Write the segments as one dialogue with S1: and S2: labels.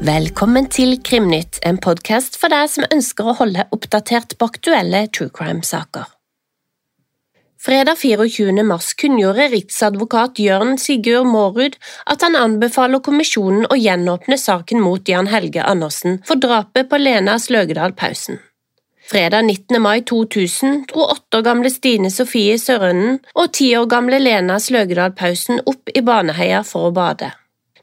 S1: Velkommen til Krimnytt, en podkast for deg som ønsker å holde oppdatert på aktuelle true crime-saker. Fredag 24. mars kunngjorde riksadvokat Jørn Sigurd Mårud at han anbefaler kommisjonen å gjenåpne saken mot Jan Helge Andersen for drapet på Lena Sløgedal Pausen. Fredag 19. mai 2000 dro åtte år gamle Stine Sofie Sørønnen og ti år gamle Lena Sløgedal Pausen opp i Baneheia for å bade.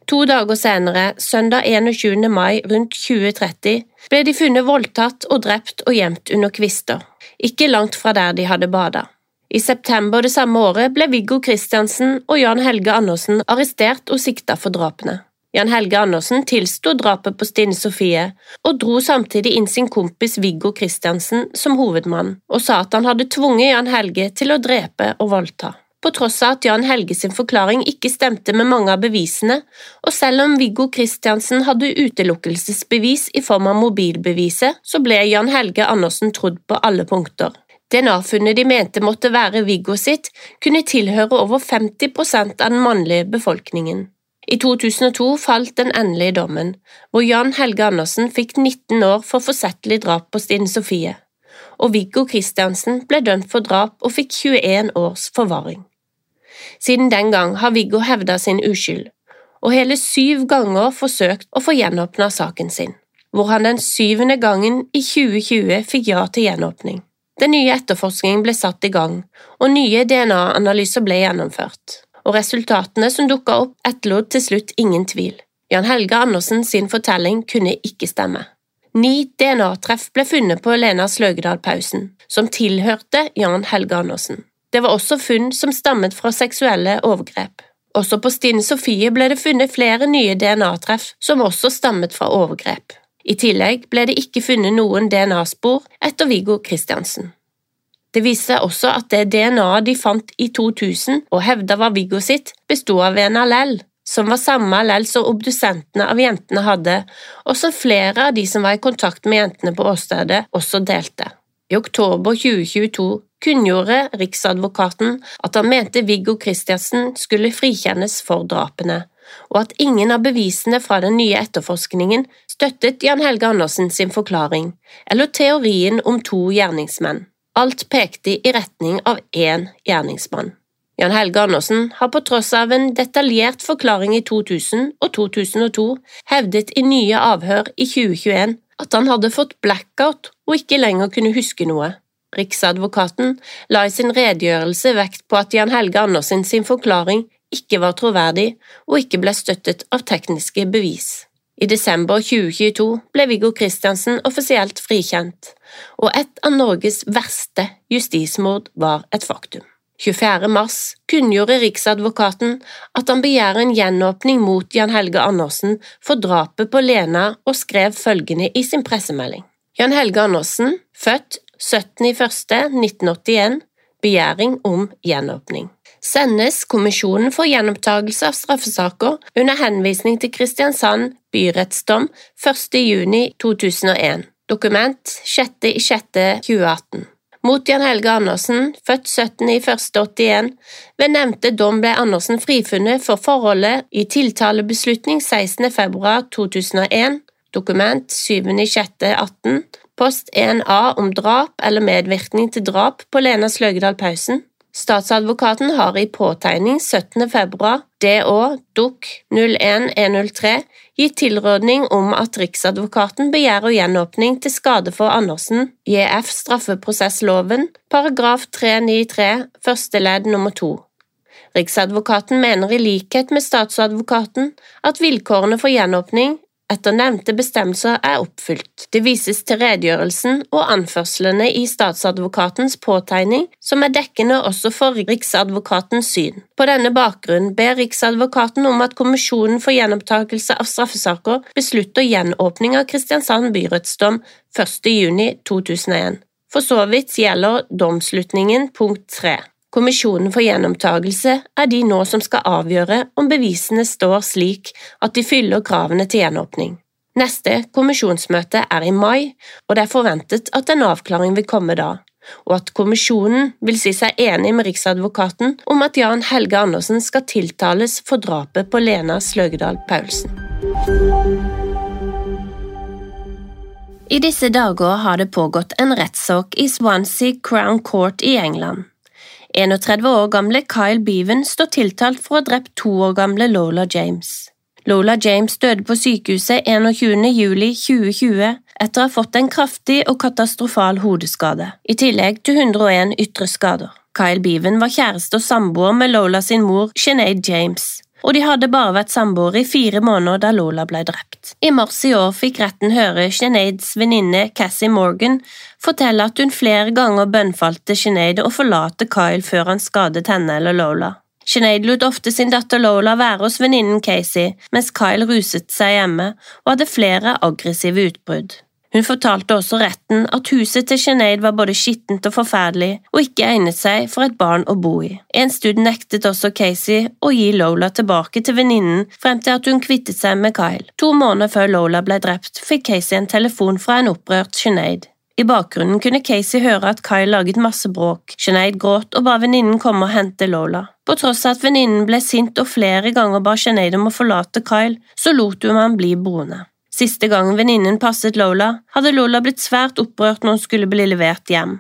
S1: To dager senere, søndag 21. mai rundt 2030, ble de funnet voldtatt og drept og gjemt under kvister, ikke langt fra der de hadde bada. I september det samme året ble Viggo Kristiansen og Jan Helge Andersen arrestert og sikta for drapene. Jan Helge Andersen tilsto drapet på Stine Sofie, og dro samtidig inn sin kompis Viggo Kristiansen som hovedmann, og sa at han hadde tvunget Jan Helge til å drepe og voldta på tross av at Jan Helge sin forklaring ikke stemte med mange av bevisene, og selv om Viggo Kristiansen hadde utelukkelsesbevis i form av mobilbeviset, så ble Jan Helge Andersen trodd på alle punkter. DNA-funnet de mente måtte være Viggo sitt, kunne tilhøre over 50% av den mannlige befolkningen. I 2002 falt den endelige dommen, hvor Jan Helge Andersen fikk 19 år for forsettlig drap på Stine Sofie og Viggo Kristiansen ble dømt for drap og fikk 21 års forvaring. Siden den gang har Viggo hevda sin uskyld, og hele syv ganger forsøkt å få gjenåpna saken sin, hvor han den syvende gangen i 2020 fikk ja til gjenåpning. Den nye etterforskningen ble satt i gang, og nye DNA-analyser ble gjennomført, og resultatene som dukka opp, etterlot til slutt ingen tvil. Jan Helge Andersen sin fortelling kunne ikke stemme. Ni DNA-treff ble funnet på Lena Sløgedal-pausen, som tilhørte Jan Helge Andersen. Det var også funn som stammet fra seksuelle overgrep. Også på Stine Sofie ble det funnet flere nye DNA-treff som også stammet fra overgrep. I tillegg ble det ikke funnet noen DNA-spor etter Viggo Kristiansen. Det viste seg også at det DNA-et de fant i 2000 og hevda var Viggo sitt, bestod av en allell som var samme allell som obdusentene av jentene hadde, og som flere av de som var i kontakt med jentene på åstedet, også delte. I oktober 2022 kunngjorde Riksadvokaten at han mente Viggo Kristiansen skulle frikjennes for drapene, og at ingen av bevisene fra den nye etterforskningen støttet Jan Helge Andersen sin forklaring, eller teorien om to gjerningsmenn. Alt pekte i retning av én gjerningsmann. Jan Helge Andersen har på tross av en detaljert forklaring i 2000 og 2002 hevdet i nye avhør i 2021 at han hadde fått blackout og ikke lenger kunne huske noe. Riksadvokaten la i sin redegjørelse vekt på at Jan Helge Andersen sin forklaring ikke var troverdig og ikke ble støttet av tekniske bevis. I desember 2022 ble Viggo Kristiansen offisielt frikjent, og et av Norges verste justismord var et faktum. 24. mars kunngjorde Riksadvokaten at han begjærer en gjenåpning mot Jan Helge Andersen for drapet på Lena og skrev følgende i sin pressemelding. Jan Helge Andersen, født 17.01.1981, begjæring om gjenåpning. Sendes Kommisjonen for gjenopptakelse av straffesaker under henvisning til Kristiansand byrettsdom 1.6.2001, dokument 6.6.2018 mot Jan Helge Andersen, født 17.01.81. Ved nevnte dom ble Andersen frifunnet for forholdet i tiltalebeslutning 16.2.2001, dokument 7.6.18, post 1a om drap eller medvirkning til drap på Lena Sløgedal Pausen. Statsadvokaten har i påtegning 17. februar DÅ DUK 01103 gitt tilrådning om at Riksadvokaten begjærer gjenåpning til skade for Andersen, JF straffeprosessloven, paragraf 393 første ledd nummer to. Riksadvokaten mener i likhet med statsadvokaten at vilkårene for gjenåpning etter nevnte bestemmelser er oppfylt. Det vises til redegjørelsen og anførslene i statsadvokatens påtegning, som er dekkende også for Riksadvokatens syn. På denne bakgrunn ber Riksadvokaten om at Kommisjonen for gjenopptakelse av straffesaker beslutter gjenåpning av Kristiansand byrettsdom 1.6.2001. For så vidt gjelder domslutningen punkt 3. Kommisjonen for gjenopptakelse er de nå som skal avgjøre om bevisene står slik at de fyller kravene til gjenåpning. Neste kommisjonsmøte er i mai, og det er forventet at en avklaring vil komme da, og at kommisjonen vil si seg enig med Riksadvokaten om at Jan Helge Andersen skal tiltales for drapet på Lena Sløgedal Paulsen. I disse dager har det pågått en rettssak i Swansea Crown Court i England. 31 år gamle Kyle Beaven står tiltalt for å ha drept to år gamle Lola James. Lola James døde på sykehuset 21. juli 2020 etter å ha fått en kraftig og katastrofal hodeskade, i tillegg til 101 ytre skader. Kyle Beaven var kjæreste og samboer med Lola sin mor, Sinead James, og de hadde bare vært samboere i fire måneder da Lola ble drept. I mars i år fikk retten høre Sineads venninne Cassie Morgan fortelle at hun flere ganger bønnfalte Sinead å forlate Kyle før han skadet henne eller Lola. Sinead lot ofte sin datter Lola være hos venninnen Casey, mens Kyle ruset seg hjemme og hadde flere aggressive utbrudd. Hun fortalte også retten at huset til Sinead var både skittent og forferdelig og ikke egnet seg for et barn å bo i. En stund nektet også Casey å gi Lola tilbake til venninnen frem til at hun kvittet seg med Kyle. To måneder før Lola ble drept, fikk Casey en telefon fra en opprørt Sinead. I bakgrunnen kunne Casey høre at Kyle laget masse bråk, Sinead gråt og ba venninnen komme og hente Lola. På tross av at venninnen ble sint og flere ganger ba Sinead om å forlate Kyle, så lot hun ham bli boende. Siste gangen venninnen passet Lola, hadde Lola blitt svært opprørt når hun skulle bli levert hjem,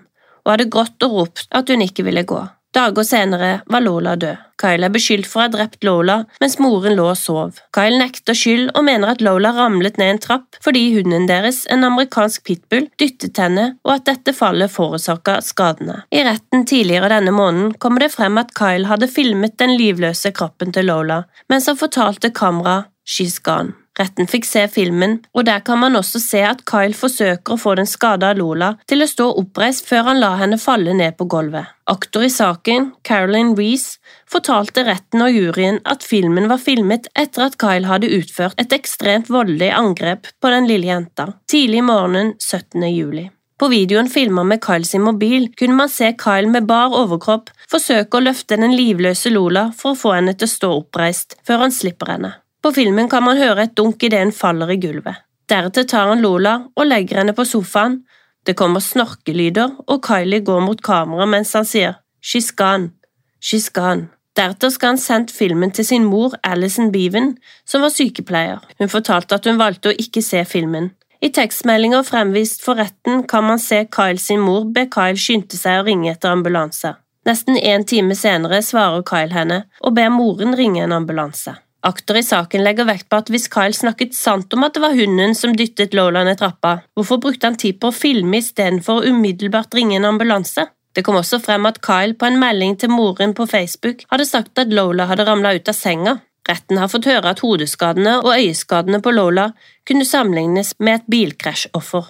S1: og hadde grått og ropt at hun ikke ville gå. Dager senere var Lola død. Kyle er beskyldt for å ha drept Lola mens moren lå og sov. Kyle nekter skyld og mener at Lola ramlet ned en trapp fordi hunden deres, en amerikansk pitbull, dyttet henne, og at dette fallet forårsaka skadene. I retten tidligere denne måneden kommer det frem at Kyle hadde filmet den livløse kroppen til Lola, mens han fortalte kameraet She's gone. Retten fikk se filmen, og der kan man også se at Kyle forsøker å få den skada Lola til å stå oppreist før han lar henne falle ned på gulvet. Aktor i saken, Caroline Reece, fortalte retten og juryen at filmen var filmet etter at Kyle hadde utført et ekstremt voldelig angrep på den lille jenta, tidlig morgenen 17. juli. På videoen filma med Kyle mobil kunne man se Kyle med bar overkropp forsøke å løfte den livløse Lola for å få henne til å stå oppreist, før han slipper henne. På filmen kan man høre et dunk idet hun faller i gulvet. Deretter tar han Lola og legger henne på sofaen. Det kommer snorkelyder, og Kylie går mot kameraet mens han sier She's gone, she's gone. Deretter skal han sendt filmen til sin mor Alison Beaven, som var sykepleier. Hun fortalte at hun valgte å ikke se filmen. I tekstmeldinger fremvist for retten kan man se Kyle sin mor be Kyle skynde seg å ringe etter ambulanse. Nesten en time senere svarer Kyle henne og ber moren ringe en ambulanse. Aktor i saken legger vekt på at hvis Kyle snakket sant om at det var hunden som dyttet Lola ned trappa, hvorfor brukte han tid på å filme istedenfor å umiddelbart ringe en ambulanse? Det kom også frem at Kyle på en melding til moren på Facebook hadde sagt at Lola hadde ramla ut av senga. Retten har fått høre at hodeskadene og øyeskadene på Lola kunne sammenlignes med et bilkrasjoffer.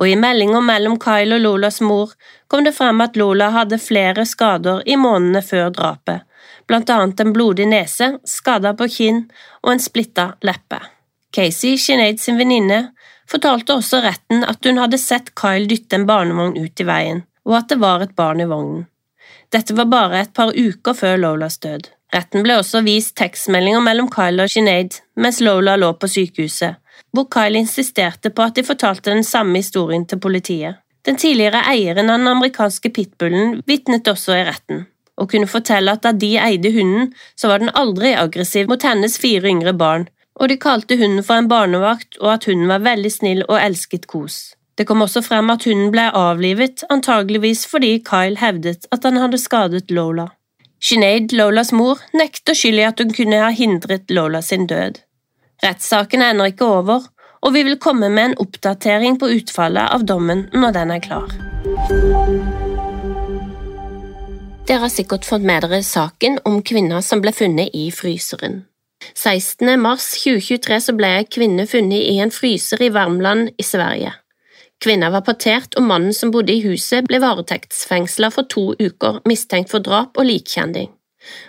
S1: Og i meldinga mellom Kyle og Lolas mor kom det frem at Lola hadde flere skader i månedene før drapet, blant annet en blodig nese, skader på kinn og en splitta leppe. Casey, Sinead sin venninne, fortalte også retten at hun hadde sett Kyle dytte en barnevogn ut i veien, og at det var et barn i vognen. Dette var bare et par uker før Lolas død. Retten ble også vist tekstmeldinger mellom Kyle og Sinead mens Lola lå på sykehuset, hvor Kyle insisterte på at de fortalte den samme historien til politiet. Den tidligere eieren av den amerikanske pitbullen vitnet også i retten og kunne fortelle at da de eide hunden, så var den aldri aggressiv mot hennes fire yngre barn, og de kalte hunden for en barnevakt og at hunden var veldig snill og elsket kos. Det kom også frem at hunden ble avlivet, antageligvis fordi Kyle hevdet at han hadde skadet Lola. Sinead, Lolas mor, nekter skyld i at hun kunne ha hindret Lola sin død. Rettssaken er ennå ikke over, og vi vil komme med en oppdatering på utfallet av dommen når den er klar. Dere har sikkert fått med dere saken om kvinna som ble funnet i fryseren. 16. mars 2023 så ble ei kvinne funnet i en fryser i Värmland i Sverige. Kvinna var partert, og mannen som bodde i huset, ble varetektsfengsla for to uker mistenkt for drap og likkjending.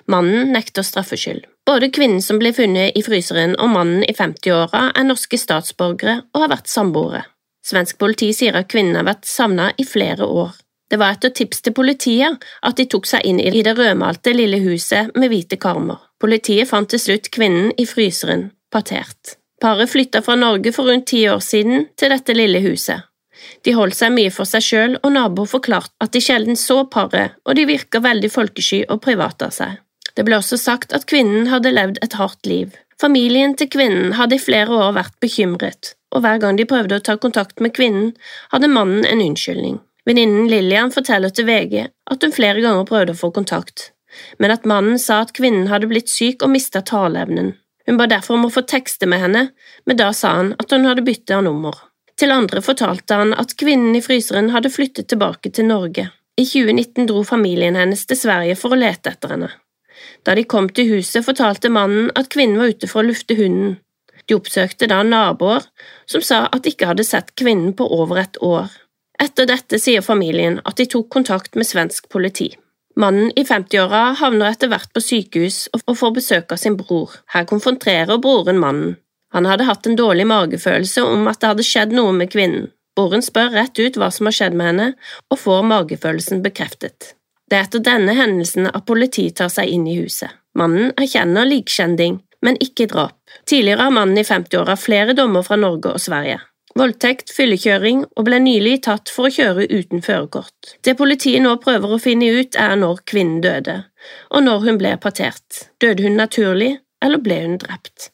S1: Mannen nekter straffskyld. Både kvinnen som ble funnet i fryseren og mannen i 50-åra er norske statsborgere og har vært samboere. Svensk politi sier at kvinnen har vært savna i flere år. Det var etter tips til politiet at de tok seg inn i det rødmalte lille huset med hvite karmer. Politiet fant til slutt kvinnen i fryseren, partert. Paret flytta fra Norge for rundt ti år siden til dette lille huset. De holdt seg mye for seg sjøl, og naboer forklarte at de sjelden så paret, og de virka veldig folkesky og private av seg. Det ble også sagt at kvinnen hadde levd et hardt liv. Familien til kvinnen hadde i flere år vært bekymret, og hver gang de prøvde å ta kontakt med kvinnen, hadde mannen en unnskyldning. Venninnen Lillian forteller til VG at hun flere ganger prøvde å få kontakt, men at mannen sa at kvinnen hadde blitt syk og mista taleevnen. Hun ba derfor om å få tekste med henne, men da sa han at hun hadde bytta nummer. Til andre fortalte han at kvinnen i fryseren hadde flyttet tilbake til Norge. I 2019 dro familien hennes til Sverige for å lete etter henne. Da de kom til huset, fortalte mannen at kvinnen var ute for å lufte hunden. De oppsøkte da naboer, som sa at de ikke hadde sett kvinnen på over et år. Etter dette sier familien at de tok kontakt med svensk politi. Mannen i 50-åra havner etter hvert på sykehus og får besøk av sin bror. Her konfronterer broren mannen. Han hadde hatt en dårlig magefølelse om at det hadde skjedd noe med kvinnen. Broren spør rett ut hva som har skjedd med henne, og får magefølelsen bekreftet. Det er etter denne hendelsen at politiet tar seg inn i huset. Mannen erkjenner likkjending, men ikke drap. Tidligere har mannen i 50-åra flere dommer fra Norge og Sverige voldtekt, fyllekjøring og ble nylig tatt for å kjøre uten førerkort. Det politiet nå prøver å finne ut, er når kvinnen døde, og når hun ble partert. Døde hun naturlig, eller ble hun drept?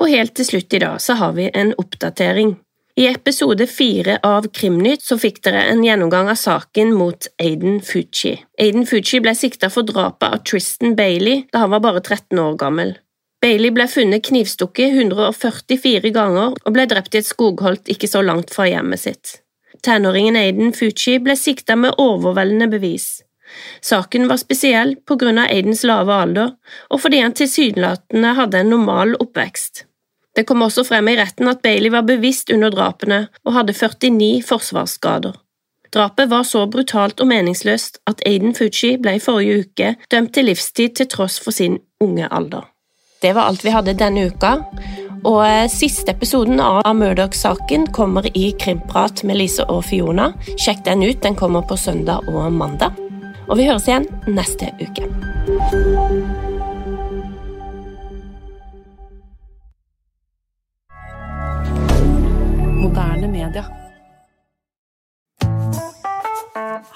S1: Og helt til slutt i dag så har vi en oppdatering. I episode fire av Krimnytt så fikk dere en gjennomgang av saken mot Aiden Fucci. Aiden Fucci ble sikta for drapet av Tristan Bailey da han var bare 13 år gammel. Bailey ble funnet knivstukket 144 ganger og ble drept i et skogholt ikke så langt fra hjemmet sitt. Tenåringen Aiden Fuchi ble sikta med overveldende bevis. Saken var spesiell på grunn av Aidens lave alder og fordi han tilsynelatende hadde en normal oppvekst. Det kom også frem i retten at Bailey var bevisst under drapene og hadde 49 forsvarsskader. Drapet var så brutalt og meningsløst at Aiden Fuchi ble i forrige uke dømt til livstid til tross for sin unge alder. Det var alt vi hadde denne uka. Og eh, siste episoden av Murdoch-saken kommer i Krimprat med Lise og Fiona. Sjekk den ut, den kommer på søndag og mandag. Og vi høres igjen neste uke.
S2: Moderne media.